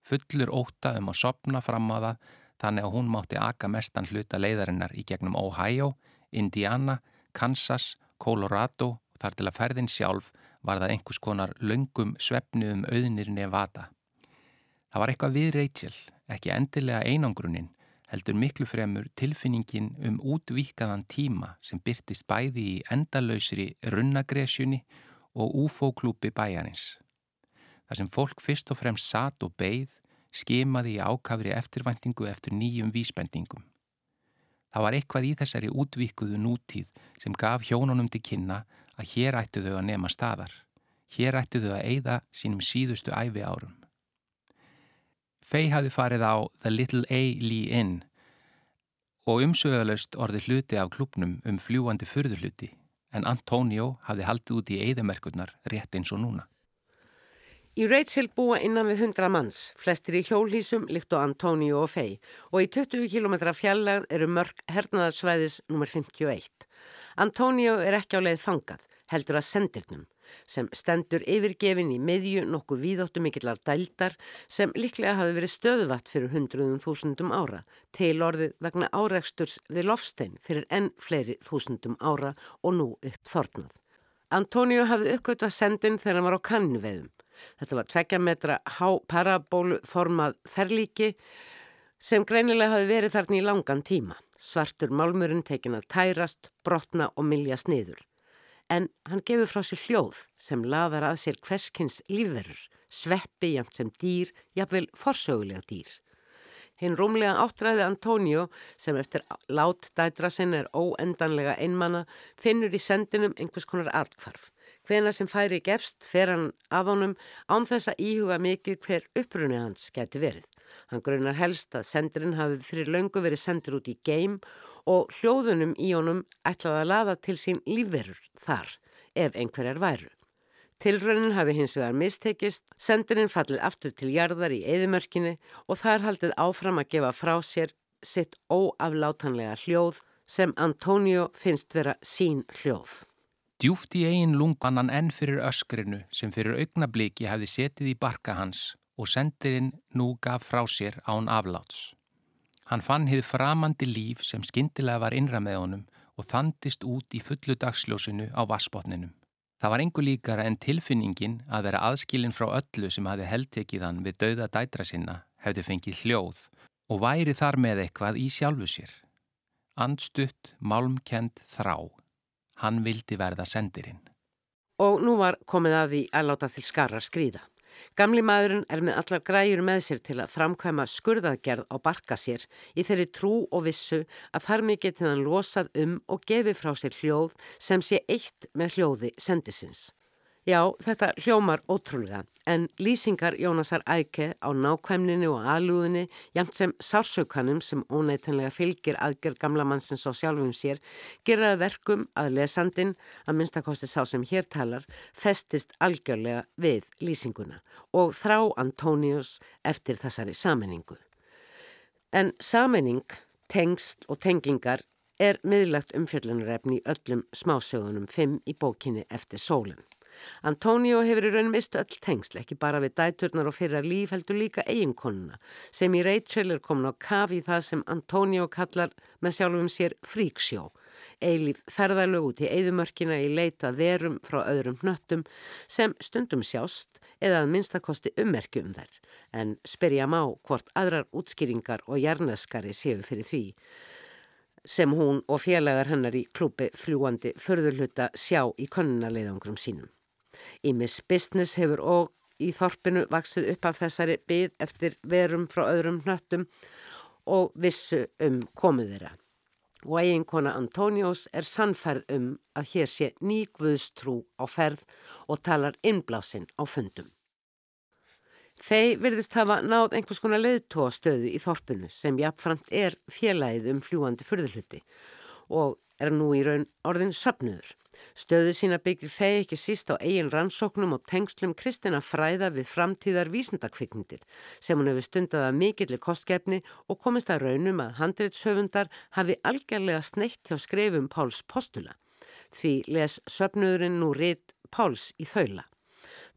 fullur óta um að sopna fram það þannig að hún mátti aka mestan hluta leiðarinnar í gegnum Ohio, Indiana, Kansas, Colorado og þar til að ferðin sjálf var það einhvers konar löngum svefnu um auðnir Nevada. Það var eitthvað við Rachel, ekki endilega einangrunnin, heldur miklu fremur tilfinningin um útvíkaðan tíma sem byrtist bæði í endalausri runnagresjunni og UFO-klúpi bæjarins. Þar sem fólk fyrst og fremst satt og beigð, skimaði í ákafri eftirvæntingu eftir nýjum vísbendingum. Það var eitthvað í þessari útvíkuðu nútíð sem gaf hjónunum til kynna að hér ættu þau að nema staðar. Hér ættu þau að eigða sínum síðustu æfi árum. Fay hafi farið á The Little A Lee Inn og umsögulegst orði hluti af klubnum um fljúandi fyrðurhluti en Antonio hafi haldið út í eigðamerkurnar rétt eins og núna. Í Rachel búa innan við 100 manns, flestir í hjólísum líkt á Antonio og Fay og í 20 km fjallag eru mörg hernaðarsvæðis nr. 51. Antonio er ekki á leið þangað, heldur að sendirnum. Sem stendur yfirgefin í miðju nokkuð víðóttu mikillar dældar sem líklega hafi verið stöðvatt fyrir hundruðum þúsundum ára til orðið vegna áreiksturs við Lofstein fyrir enn fleiri þúsundum ára og nú upp þornað. Antonio hafði uppgötað sendin þegar hann var á kannveðum. Þetta var tveggja metra há parabólu formað ferlíki sem greinilega hafi verið þarna í langan tíma. Svartur málmurinn tekin að tærast, brotna og miljast niður. En hann gefur frá sér hljóð sem laðar að sér hverskins lífverður, sveppi jæmt sem dýr, jafnvel forsögulega dýr. Hinn rúmlega áttræði Antonio sem eftir lát dætra sinn er óendanlega einmanna finnur í sendinum einhvers konar atkvarf. Hvena sem færi gefst fer hann af honum án þess að íhuga mikið hver upprunni hans geti verið. Hann grunar helst að sendirinn hafið fyrir löngu verið sendir út í geim og hljóðunum í honum ætlaði að laða til sín lífverur þar ef einhverjar væru. Tilraunin hafi hins vegar mistekist, sendirinn fallið aftur til jarðar í eðimörkinni og það er haldið áfram að gefa frá sér sitt óaflátanlega hljóð sem Antonio finnst vera sín hljóð. Djúft í eigin lungannan enn fyrir öskrinu sem fyrir augnabliki hafi setið í barka hans og sendirinn nú gaf frá sér án afláts. Hann fann hið framandi líf sem skindilega var innra með honum og þandist út í fullu dagsljósinu á vassbotninum. Það var engu líkara en tilfinningin að vera aðskilin frá öllu sem hafi heldtekið hann við dauða dætra sinna hefði fengið hljóð og væri þar með eitthvað í sjálfu sér. Andstutt, málmkend, þrá. Hann vildi verða sendirinn. Og nú var komið að því að láta til skarar skrýða. Gamli maðurinn er með allar græjur með sér til að framkvæma skurðaðgerð á barka sér í þeirri trú og vissu að þar mig getið hann losað um og gefið frá sér hljóð sem sé eitt með hljóði sendisins. Já, þetta hljómar ótrúlega en lýsingar Jónasar Æke á nákvæmninu og aðlúðinu jæmt sem sársökanum sem óneitanlega fylgir aðgerð gamla mannsins á sjálfum sér geraði verkum að lesandin, að minnstakosti sá sem hér talar, festist algjörlega við lýsinguna og þrá Antónius eftir þessari sammenningu. En sammenning, tengst og tengingar er miðlagt umfjöldunarefni í öllum smásögunum fimm í bókinni eftir sólinn. Antonio hefur í raun mist öll tengsl, ekki bara við dæturnar og fyrra líf heldur líka eiginkonuna sem í Rachel er komin á kaf í það sem Antonio kallar með sjálfum sér fríksjó. Eilíf ferðarlög út í eðumörkina í leita verum frá öðrum hnöttum sem stundum sjást eða að minnstakosti ummerki um þær en spyrja má hvort aðrar útskýringar og jarnaskari séu fyrir því sem hún og félagar hennar í klúpi fljúandi förðurluta sjá í konunarleiðangrum sínum. Ímis Business hefur og í þorpinu vaksið upp af þessari byð eftir verum frá öðrum hnöttum og vissu um komið þeirra. Og eiginkona Antóniós er sannferð um að hér sé ný guðstrú á ferð og talar innblásinn á fundum. Þeir virðist hafa náð einhvers konar leiðtóastöðu í þorpinu sem jafnframt er félagið um fljúandi fyrðuluti og er nú í raun orðin söpnuður. Stöðu sína byggir fei ekki síst á eigin rannsóknum og tengslum Kristina fræða við framtíðar vísendakvikmyndir sem hún hefur stundað að mikillir kostgefni og komist að raunum að handreitshöfundar hafi algjörlega sneitt hjá skrefum Páls postula. Því les söpnöðurinn nú rétt Páls í þaula.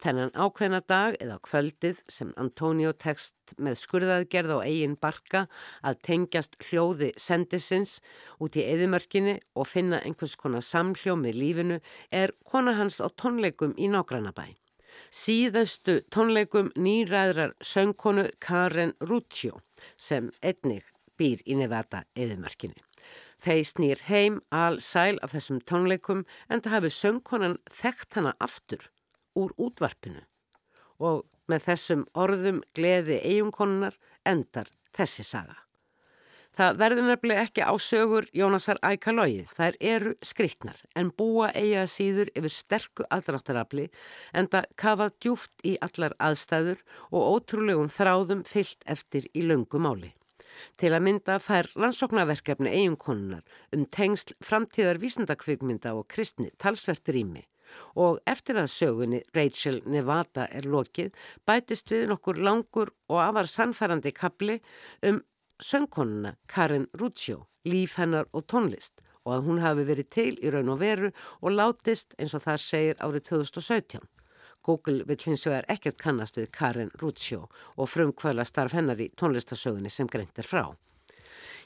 Þennan ákveðna dag eða kvöldið sem Antonio tekst með skurðaðgerð á eigin barka að tengjast hljóði sendisins út í eðimörkinni og finna einhvers konar samhljó með lífinu er kona hans á tónleikum í Nágrannabæ. Síðastu tónleikum nýræðrar söngkonu Karen Ruccio sem einnig býr í Nevada eðimörkinni. Þeir snýr heim al sæl af þessum tónleikum en það hafi söngkonan þekkt hana aftur úr útvarpinu og með þessum orðum gleði eiginkonunar endar þessi saga. Það verður nefnilega ekki á sögur Jónasar Ækalóið, þær eru skriktnar en búa eiga síður yfir sterku aðráttarafli en það kafað djúft í allar aðstæður og ótrúlegum þráðum fyllt eftir í löngu máli. Til að mynda fær rannsóknarverkefni eiginkonunar um tengsl framtíðar vísendakvikmynda og kristni talsvert rými og eftir að sögunni Rachel Nevada er lokið bætist við nokkur langur og afar sannfærandi kapli um söngkonuna Karin Ruccio, líf hennar og tónlist og að hún hafi verið til í raun og veru og látist eins og það segir árið 2017. Google vil hins vegar ekkert kannast við Karen Ruccio og frumkvæla starf hennar í tónlistasögunni sem greint er frá.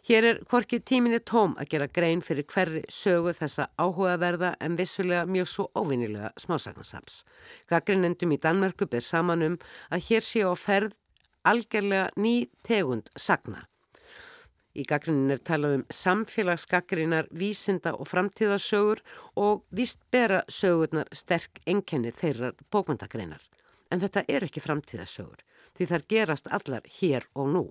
Hér er hvorki tíminni tóm að gera grein fyrir hverri sögu þessa áhugaverða en vissulega mjög svo óvinnilega smásagnasaps. Gaggrinnendum í Danmörku ber saman um að hér sé á ferð algjörlega ný tegund sagna. Í gaggrinnin er talað um samfélagsgaggrinnar, vísinda og framtíðasögur og víst bera sögurnar sterk enkenni þeirrar bókmyndagreinar. En þetta er ekki framtíðasögur því þar gerast allar hér og nú.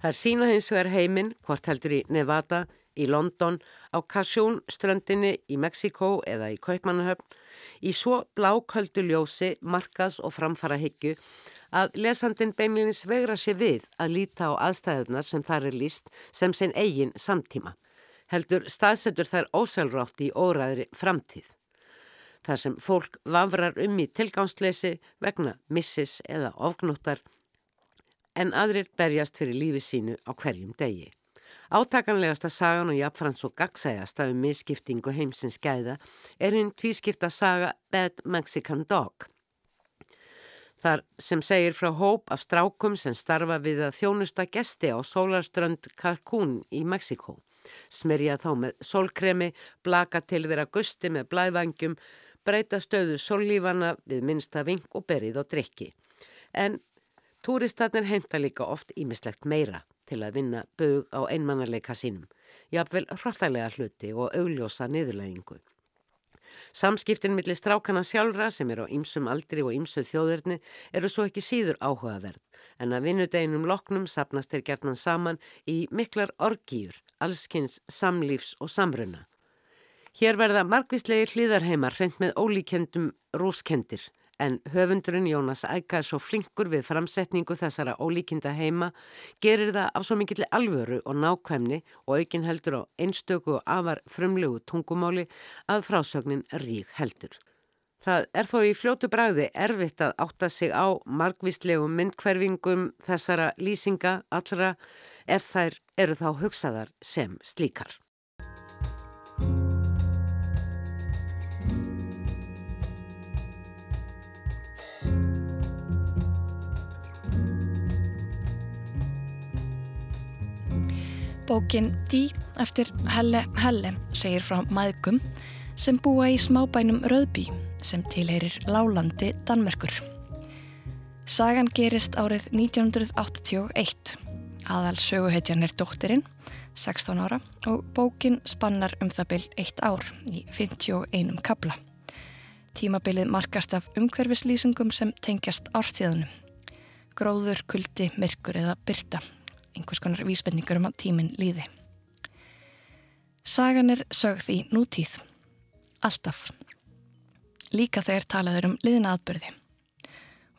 Það er sína hins vegar heiminn, hvort heldur í Nevada, í London, á Kasjón ströndinni í Mexiko eða í Kaupmannahöfn, í svo bláköldu ljósi, markaðs og framfara hyggju að lesandin beinlinis vegra sér við að líta á aðstæðunar sem þar er líst sem sinn eigin samtíma. Heldur staðsetur þær ósælrátt í óræðri framtíð. Þar sem fólk vafrar um í tilgánsleysi vegna missis eða ofgnóttar en aðrir berjast fyrir lífi sínu á hverjum degi. Átakanlegasta sagan og jafnfrans og gagsægasta um misskiptingu heimsins gæða er hinn tvískipta saga Bad Mexican Dog. Þar sem segir frá hóp af strákum sem starfa við að þjónusta gesti á sólarströnd Cancún í Mexiko. Smerja þá með sólkremi, blaka til þeirra gusti með blæðvangjum, breyta stöðu sóllífana við minsta ving og berið á drikki. En Túristarnir heimta líka oft ímislegt meira til að vinna bög á einmannarleika sínum, jafnvel hróttalega hluti og augljósa niðurlægingu. Samskiptin millir strákana sjálfra sem er á ýmsum aldri og ýmsu þjóðurni eru svo ekki síður áhugaverð en að vinnudeginum loknum sapnast þeir gertnan saman í miklar orgýjur, allskynns samlífs og samruna. Hér verða margvíslegi hlýðarheimar hreint með ólíkendum rúskendir en höfundurinn Jónas Æka er svo flinkur við framsetningu þessara ólíkinda heima, gerir það af svo mikill alvöru og nákvæmni og aukin heldur á einstöku og afar frumlegu tungumáli að frásögnin rík heldur. Það er þó í fljótu bræði erfitt að átta sig á margvíslegum myndkverfingum þessara lýsinga allra ef þær eru þá hugsaðar sem slíkar. Bókin Dí eftir Helle Helle segir frá maðgum sem búa í smábænum Röðby sem tilherir Lálandi Danmerkur. Sagan gerist árið 1981. Aðal söguhetjan er dóttirinn, 16 ára, og bókin spannar um það byll eitt ár í 51 kabla. Tímabilið markast af umhverfislýsingum sem tengjast árstíðanum. Gróður, kuldi, myrkur eða byrta einhvers konar vísbendingur um að tíminn líði. Sagan er sögð í nútíð. Alltaf. Líka þegar talaður um liðina aðbörði.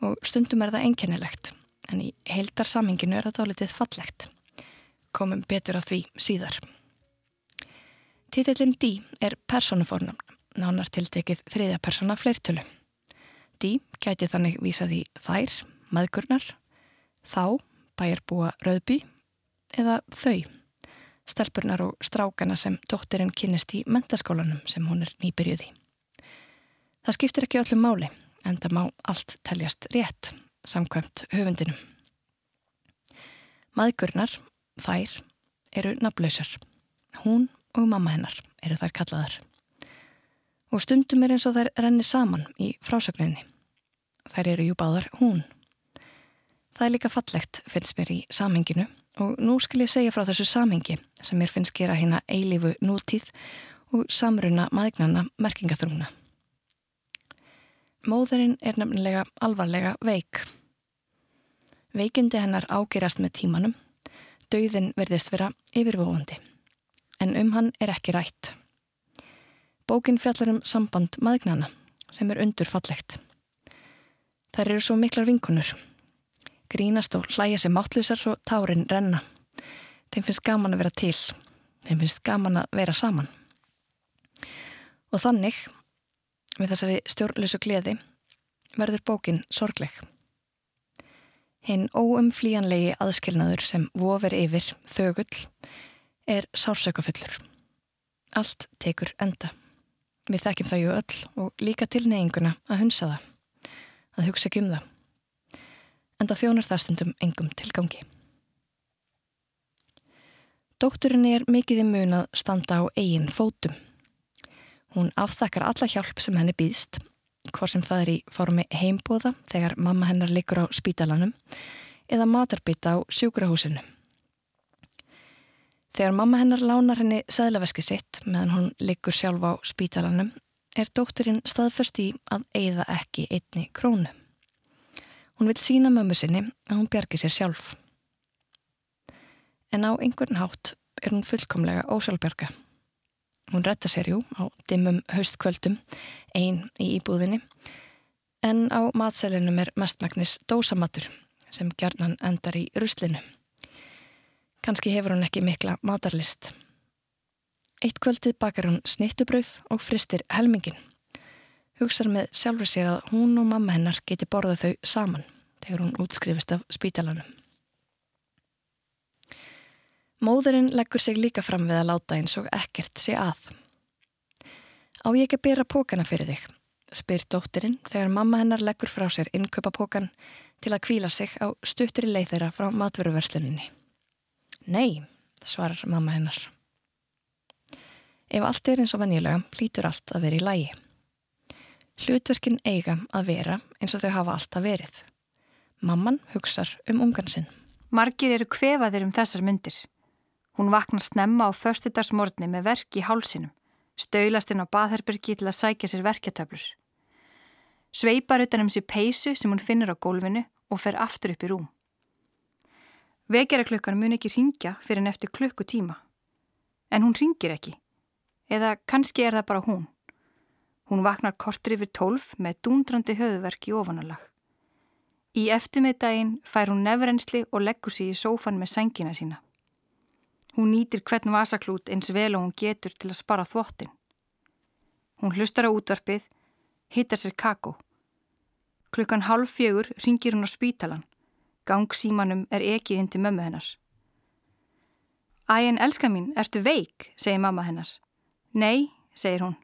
Og stundum er það einkennilegt, en í heildar samhenginu er það dálitið fallegt. Komum betur á því síðar. Títillin D er personufornum, nánar tiltekið þriðja persona fleirtölu. D gæti þannig vísað í þær, maðgurnar, þá, bæjarbúa Rauðby eða þau, stelpurnar og strákana sem dóttirinn kynist í mentaskólanum sem hún er nýbyrjuði. Það skiptir ekki öllum máli en það má allt teljast rétt samkvæmt höfundinum. Maðgurnar, þær, eru naflausar. Hún og mamma hennar eru þær kallaðar. Og stundum er eins og þær renni saman í frásögninni. Þær eru jú báðar hún. Það er líka fallegt, finnst mér í samhenginu og nú skal ég segja frá þessu samhengi sem mér finnst gera hérna eilifu nútíð og samruna maðignana merkingaþrúna. Móðurinn er nefnilega alvarlega veik. Veikindi hennar ágerast með tímanum, dauðin verðist vera yfirvóandi, en um hann er ekki rætt. Bókin fjallar um samband maðignana sem er undur fallegt. Þær eru svo miklar vinkunur grínast og hlæja sem átlusar svo tárin renna. Þeim finnst gaman að vera til. Þeim finnst gaman að vera saman. Og þannig, við þessari stjórnlösu gleði, verður bókin sorgleg. Hinn óumflíjanlegi aðskilnaður sem vofir yfir þögull er sársökafullur. Allt tekur enda. Við þekkjum það ju öll og líka tilneyinguna að hunsa það, að hugsa ekki um það. En það þjónar það stundum engum tilgangi. Dótturinn er mikið í mun að standa á eigin fótum. Hún afþakkar alla hjálp sem henni býðst, hvort sem það er í formi heimbóða þegar mamma hennar likur á spítalanum eða matarbita á sjúkrahúsinu. Þegar mamma hennar lánar henni sæðlaveski sitt meðan hún likur sjálf á spítalanum er dótturinn staðförst í að eigða ekki einni krónu. Hún vil sína mömmu sinni að hún bjargi sér sjálf. En á einhvern hátt er hún fullkomlega ósálbjarga. Hún retta sér jú á dimmum haustkvöldum, einn í íbúðinni, en á matselinum er mestmæknis dósamatur sem gerðnan endar í ruslinu. Kanski hefur hún ekki mikla matarlist. Eitt kvöldið bakar hún snittubrauð og fristir helmingin. Hugsar með sjálfur sér að hún og mamma hennar geti borðað þau saman þegar hún útskrifist af spítalanum. Móðurinn leggur sig líka fram við að láta eins og ekkert sé að. Á ég ekki að byrja pókana fyrir þig, spyr dóttirinn þegar mamma hennar leggur frá sér innköpapókan til að kvíla sig á stuttri leið þeirra frá matveruversluninni. Nei, svarar mamma hennar. Ef allt er eins og venjulega, lítur allt að vera í lægi. Hlutverkin eiga að vera eins og þau hafa alltaf verið. Mamman hugsar um ungan sinn. Margir eru kvefaðir um þessar myndir. Hún vaknar snemma á förstudagsmorni með verk í hálsinum, stöylast inn á baðherbyrgi til að sækja sér verkjatöflur. Sveipar utan um sér peysu sem hún finnir á gólfinu og fer aftur upp í rúm. Vekjaraklukkan mun ekki ringja fyrir en eftir klukkutíma. En hún ringir ekki. Eða kannski er það bara hún. Hún vaknar kortur yfir tólf með dúndrandi höfuverk í ofanalag. Í eftirmiðdægin fær hún nefrensli og leggur sér í sófan með sengina sína. Hún nýtir hvern vasaklút eins vel og hún getur til að spara þvottin. Hún hlustar á útvarpið, hittar sér kakó. Klukkan halv fjögur ringir hún á spítalan. Gangsímanum er ekið inn til mömmu hennar. Æ en elska mín, ertu veik, segir mamma hennar. Nei, segir hún.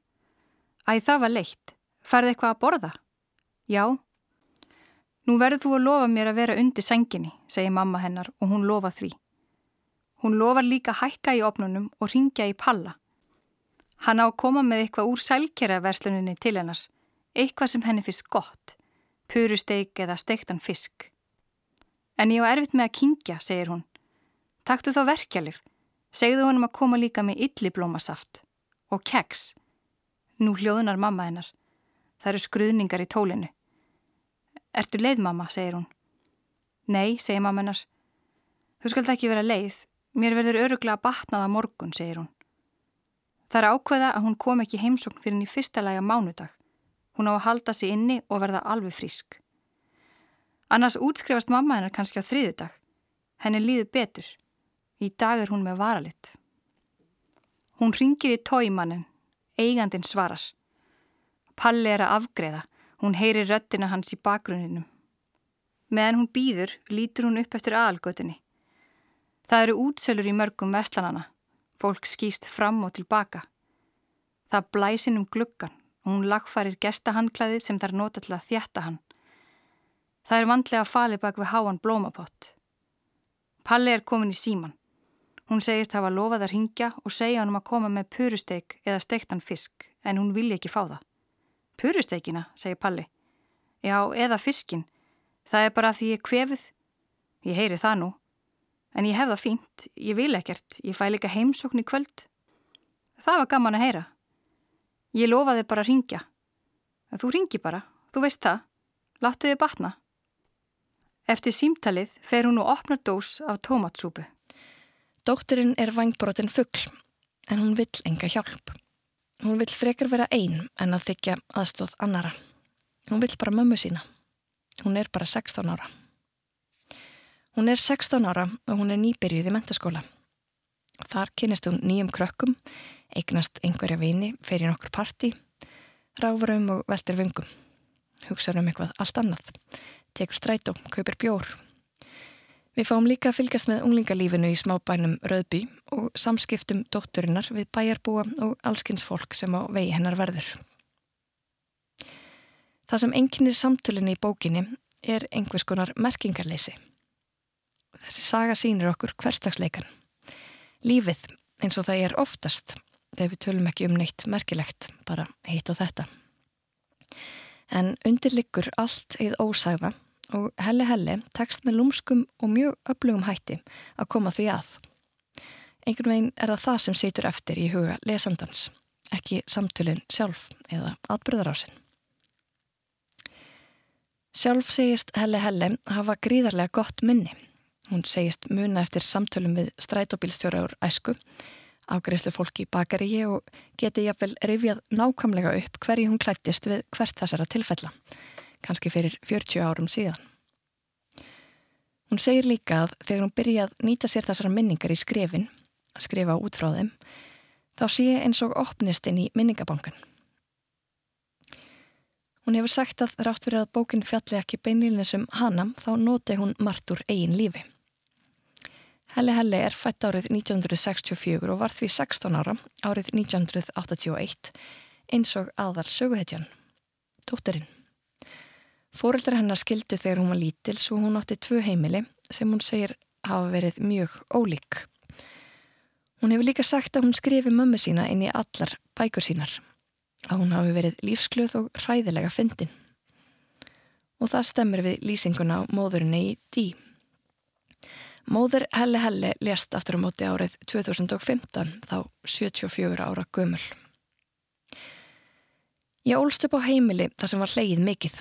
Æ það var leitt. Færði eitthvað að borða? Já. Nú verður þú að lofa mér að vera undir senginni, segir mamma hennar og hún lofa því. Hún lofar líka hækka í opnunum og ringja í palla. Hann á að koma með eitthvað úr sælkjæraversluninni til hennars, eitthvað sem henni finnst gott, purusteik eða steiktan fisk. En ég á erfitt með að kingja, segir hún. Taktu þá verkjalif. Segðu honum að koma líka með illiblómasaft. Og keks. Nú hljóðunar mamma hennar. Það eru skruðningar í tólinu. Ertu leið mamma, segir hún. Nei, segir mamma hennar. Þú skalt ekki vera leið. Mér verður öruglega batnaða morgun, segir hún. Það er ákveða að hún kom ekki heimsókn fyrir henni fyrsta lagi á mánudag. Hún á að halda sig inni og verða alveg frísk. Annars útskrifast mamma hennar kannski á þriðudag. Henni líður betur. Í dag er hún með varalitt. Hún ringir í tóimannin. Eigandin svarar. Palli er að afgreða. Hún heyri röttina hans í bakgrunninum. Meðan hún býður, lítur hún upp eftir aðalgötunni. Það eru útsölur í mörgum vestlanana. Fólk skýst fram og tilbaka. Það blæsin um gluggan og hún lagfarir gestahandklæðið sem þær nota til að þjætta hann. Það er vandlega falið bak við háan blómapott. Palli er komin í síman. Hún segist hafa lofað að ringja og segja hann um að koma með purusteik eða steiktan fisk, en hún vilja ekki fá það. Purusteikina, segir Palli. Já, eða fiskin. Það er bara því ég kvefið. Ég heyri það nú. En ég hef það fínt. Ég vil ekkert. Ég fæ líka heimsókn í kvöld. Það var gaman að heyra. Ég lofaði bara að ringja. Þú ringi bara. Þú veist það. Láttu þið batna. Eftir símtalið fer hún og opnar dós af tómatsúpu. Dóttirinn er vangbrotin fuggl, en hún vill enga hjálp. Hún vill frekar vera einn en að þykja aðstóð annara. Hún vill bara mömmu sína. Hún er bara 16 ára. Hún er 16 ára og hún er nýbyrjuð í mentaskóla. Þar kynist hún nýjum krökkum, eignast einhverja vini, fer í nokkur parti, ráfur um og veldur vöngum. Hugsaður um eitthvað allt annað tekur strætó, kaupir bjór. Við fáum líka að fylgjast með unglingalífinu í smábænum Röðby og samskiptum dótturinnar við bæjarbúa og allskins fólk sem á vegi hennar verður. Það sem enginnir samtölinni í bókinni er einhvers konar merkingarleysi. Þessi saga sínir okkur hverstagsleikan. Lífið eins og það er oftast þegar við tölum ekki um neitt merkilegt, bara heitt og þetta. En undirliggur allt eða ósæða og Helle Helle tekst með lúmskum og mjög öflugum hætti að koma því að. Einhvern veginn er það það sem situr eftir í huga lesandans, ekki samtölinn sjálf eða atbyrðarásinn. Sjálf segist Helle Helle hafa gríðarlega gott minni. Hún segist muna eftir samtölum við strætóbílstjóra úr æsku, afgreifslu fólki í bakaríi og geti jáfnvel rifjað nákvæmlega upp hverju hún klættist við hvert þessara tilfella kannski fyrir 40 árum síðan. Hún segir líka að þegar hún byrjað nýta sér þessara minningar í skrefin, að skrifa út frá þeim, þá sé eins og opnist inn í minningabankan. Hún hefur sagt að þrátt fyrir að bókin fjalli ekki beinlýlinnum hana, þá noti hún margt úr eigin lífi. Helle Helle er fætt árið 1964 og var því 16 ára árið 1981 eins og aðal söguhetjan, tótturinn. Fóreldrar hennar skildu þegar hún var lítil svo hún átti tvö heimili sem hún segir hafa verið mjög ólík. Hún hefur líka sagt að hún skrifi mömmu sína inn í allar bækur sínar. Að hún hafi verið lífsglöð og hræðilega fyndin. Og það stemmer við lýsinguna á móðurinni í dí. Móður Helle Helle lést aftur á móti árið 2015 þá 74 ára gömul. Ég ólst upp á heimili þar sem var hleið mikill.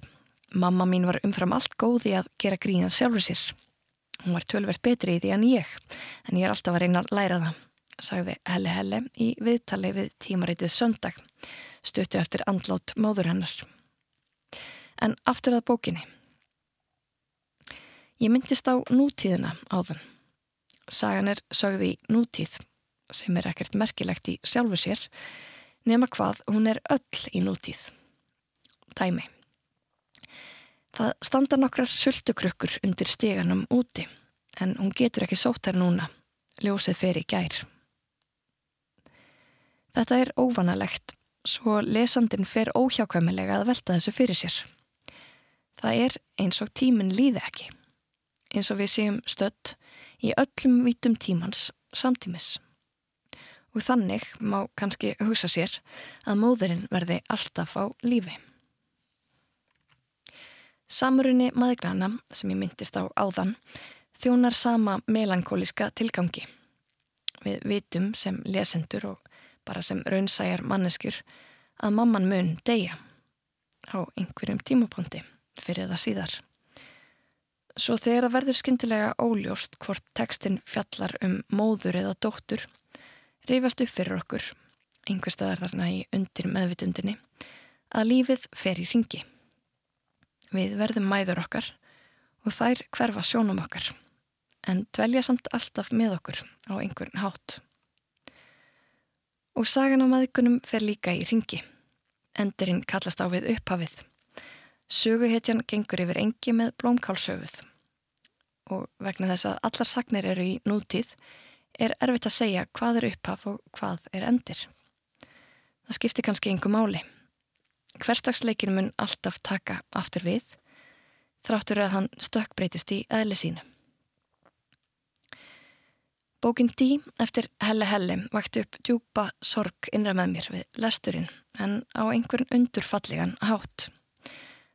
Mamma mín var umfram allt góði að gera grína sjálfur sér. Hún var tölvert betri í því en ég, en ég er alltaf að reyna að læra það, sagði Helle Helle í viðtali við tímaritið söndag, stöttu eftir andlát móður hennar. En aftur að bókinni. Ég myndist á nútíðina áðan. Sagan er sögði nútíð, sem er ekkert merkilegt í sjálfu sér, nema hvað hún er öll í nútíð. Dæmi. Það standa nokkrar sultukrukkur undir steganum úti en hún getur ekki sótt þær núna. Ljósið fer í gær. Þetta er óvanalegt svo lesandin fer óhjákvæmilega að velta þessu fyrir sér. Það er eins og tíminn líði ekki. Eins og við séum stött í öllum vítum tímans samtímis. Og þannig má kannski hugsa sér að móðurinn verði alltaf á lífi. Samrunni maðurgrana sem ég myndist á áðan þjónar sama melankóliska tilgangi. Við vitum sem lesendur og bara sem raunsæjar manneskjur að mamman mun deyja á einhverjum tímaponti fyrir það síðar. Svo þegar það verður skindilega óljóst hvort tekstin fjallar um móður eða dóttur reyfast upp fyrir okkur, einhver staðar þarna í undir meðvitundinni, að lífið fer í ringi. Við verðum mæður okkar og þær hverfa sjónum okkar en dvelja samt alltaf með okkur á einhvern hátt. Og sagan á maðgunum fer líka í ringi. Endurinn kallast á við upphafið. Söguhetjan gengur yfir engi með blómkálsöguð. Og vegna þess að allar sagnir eru í nútíð er erfitt að segja hvað er upphaf og hvað er endir. Það skiptir kannski einhver máli. Hverstagsleikin mun alltaf taka aftur við, þráttur að hann stökkbreytist í eðli sínu. Bókin Dí eftir Helle Helle vakti upp djúpa sorg innra með mér við lesturinn en á einhvern undurfallegan hátt.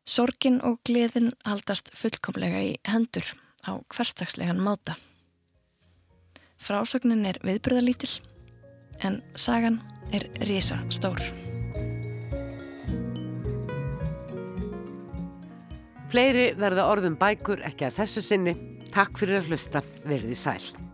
Sorgin og gleðin haldast fullkomlega í hendur á hverstagslegan máta. Frásögnin er viðbröðalítil en sagan er risa stór. Fleiri verða orðum bækur ekki að þessu sinni. Takk fyrir að hlusta. Verði sæl.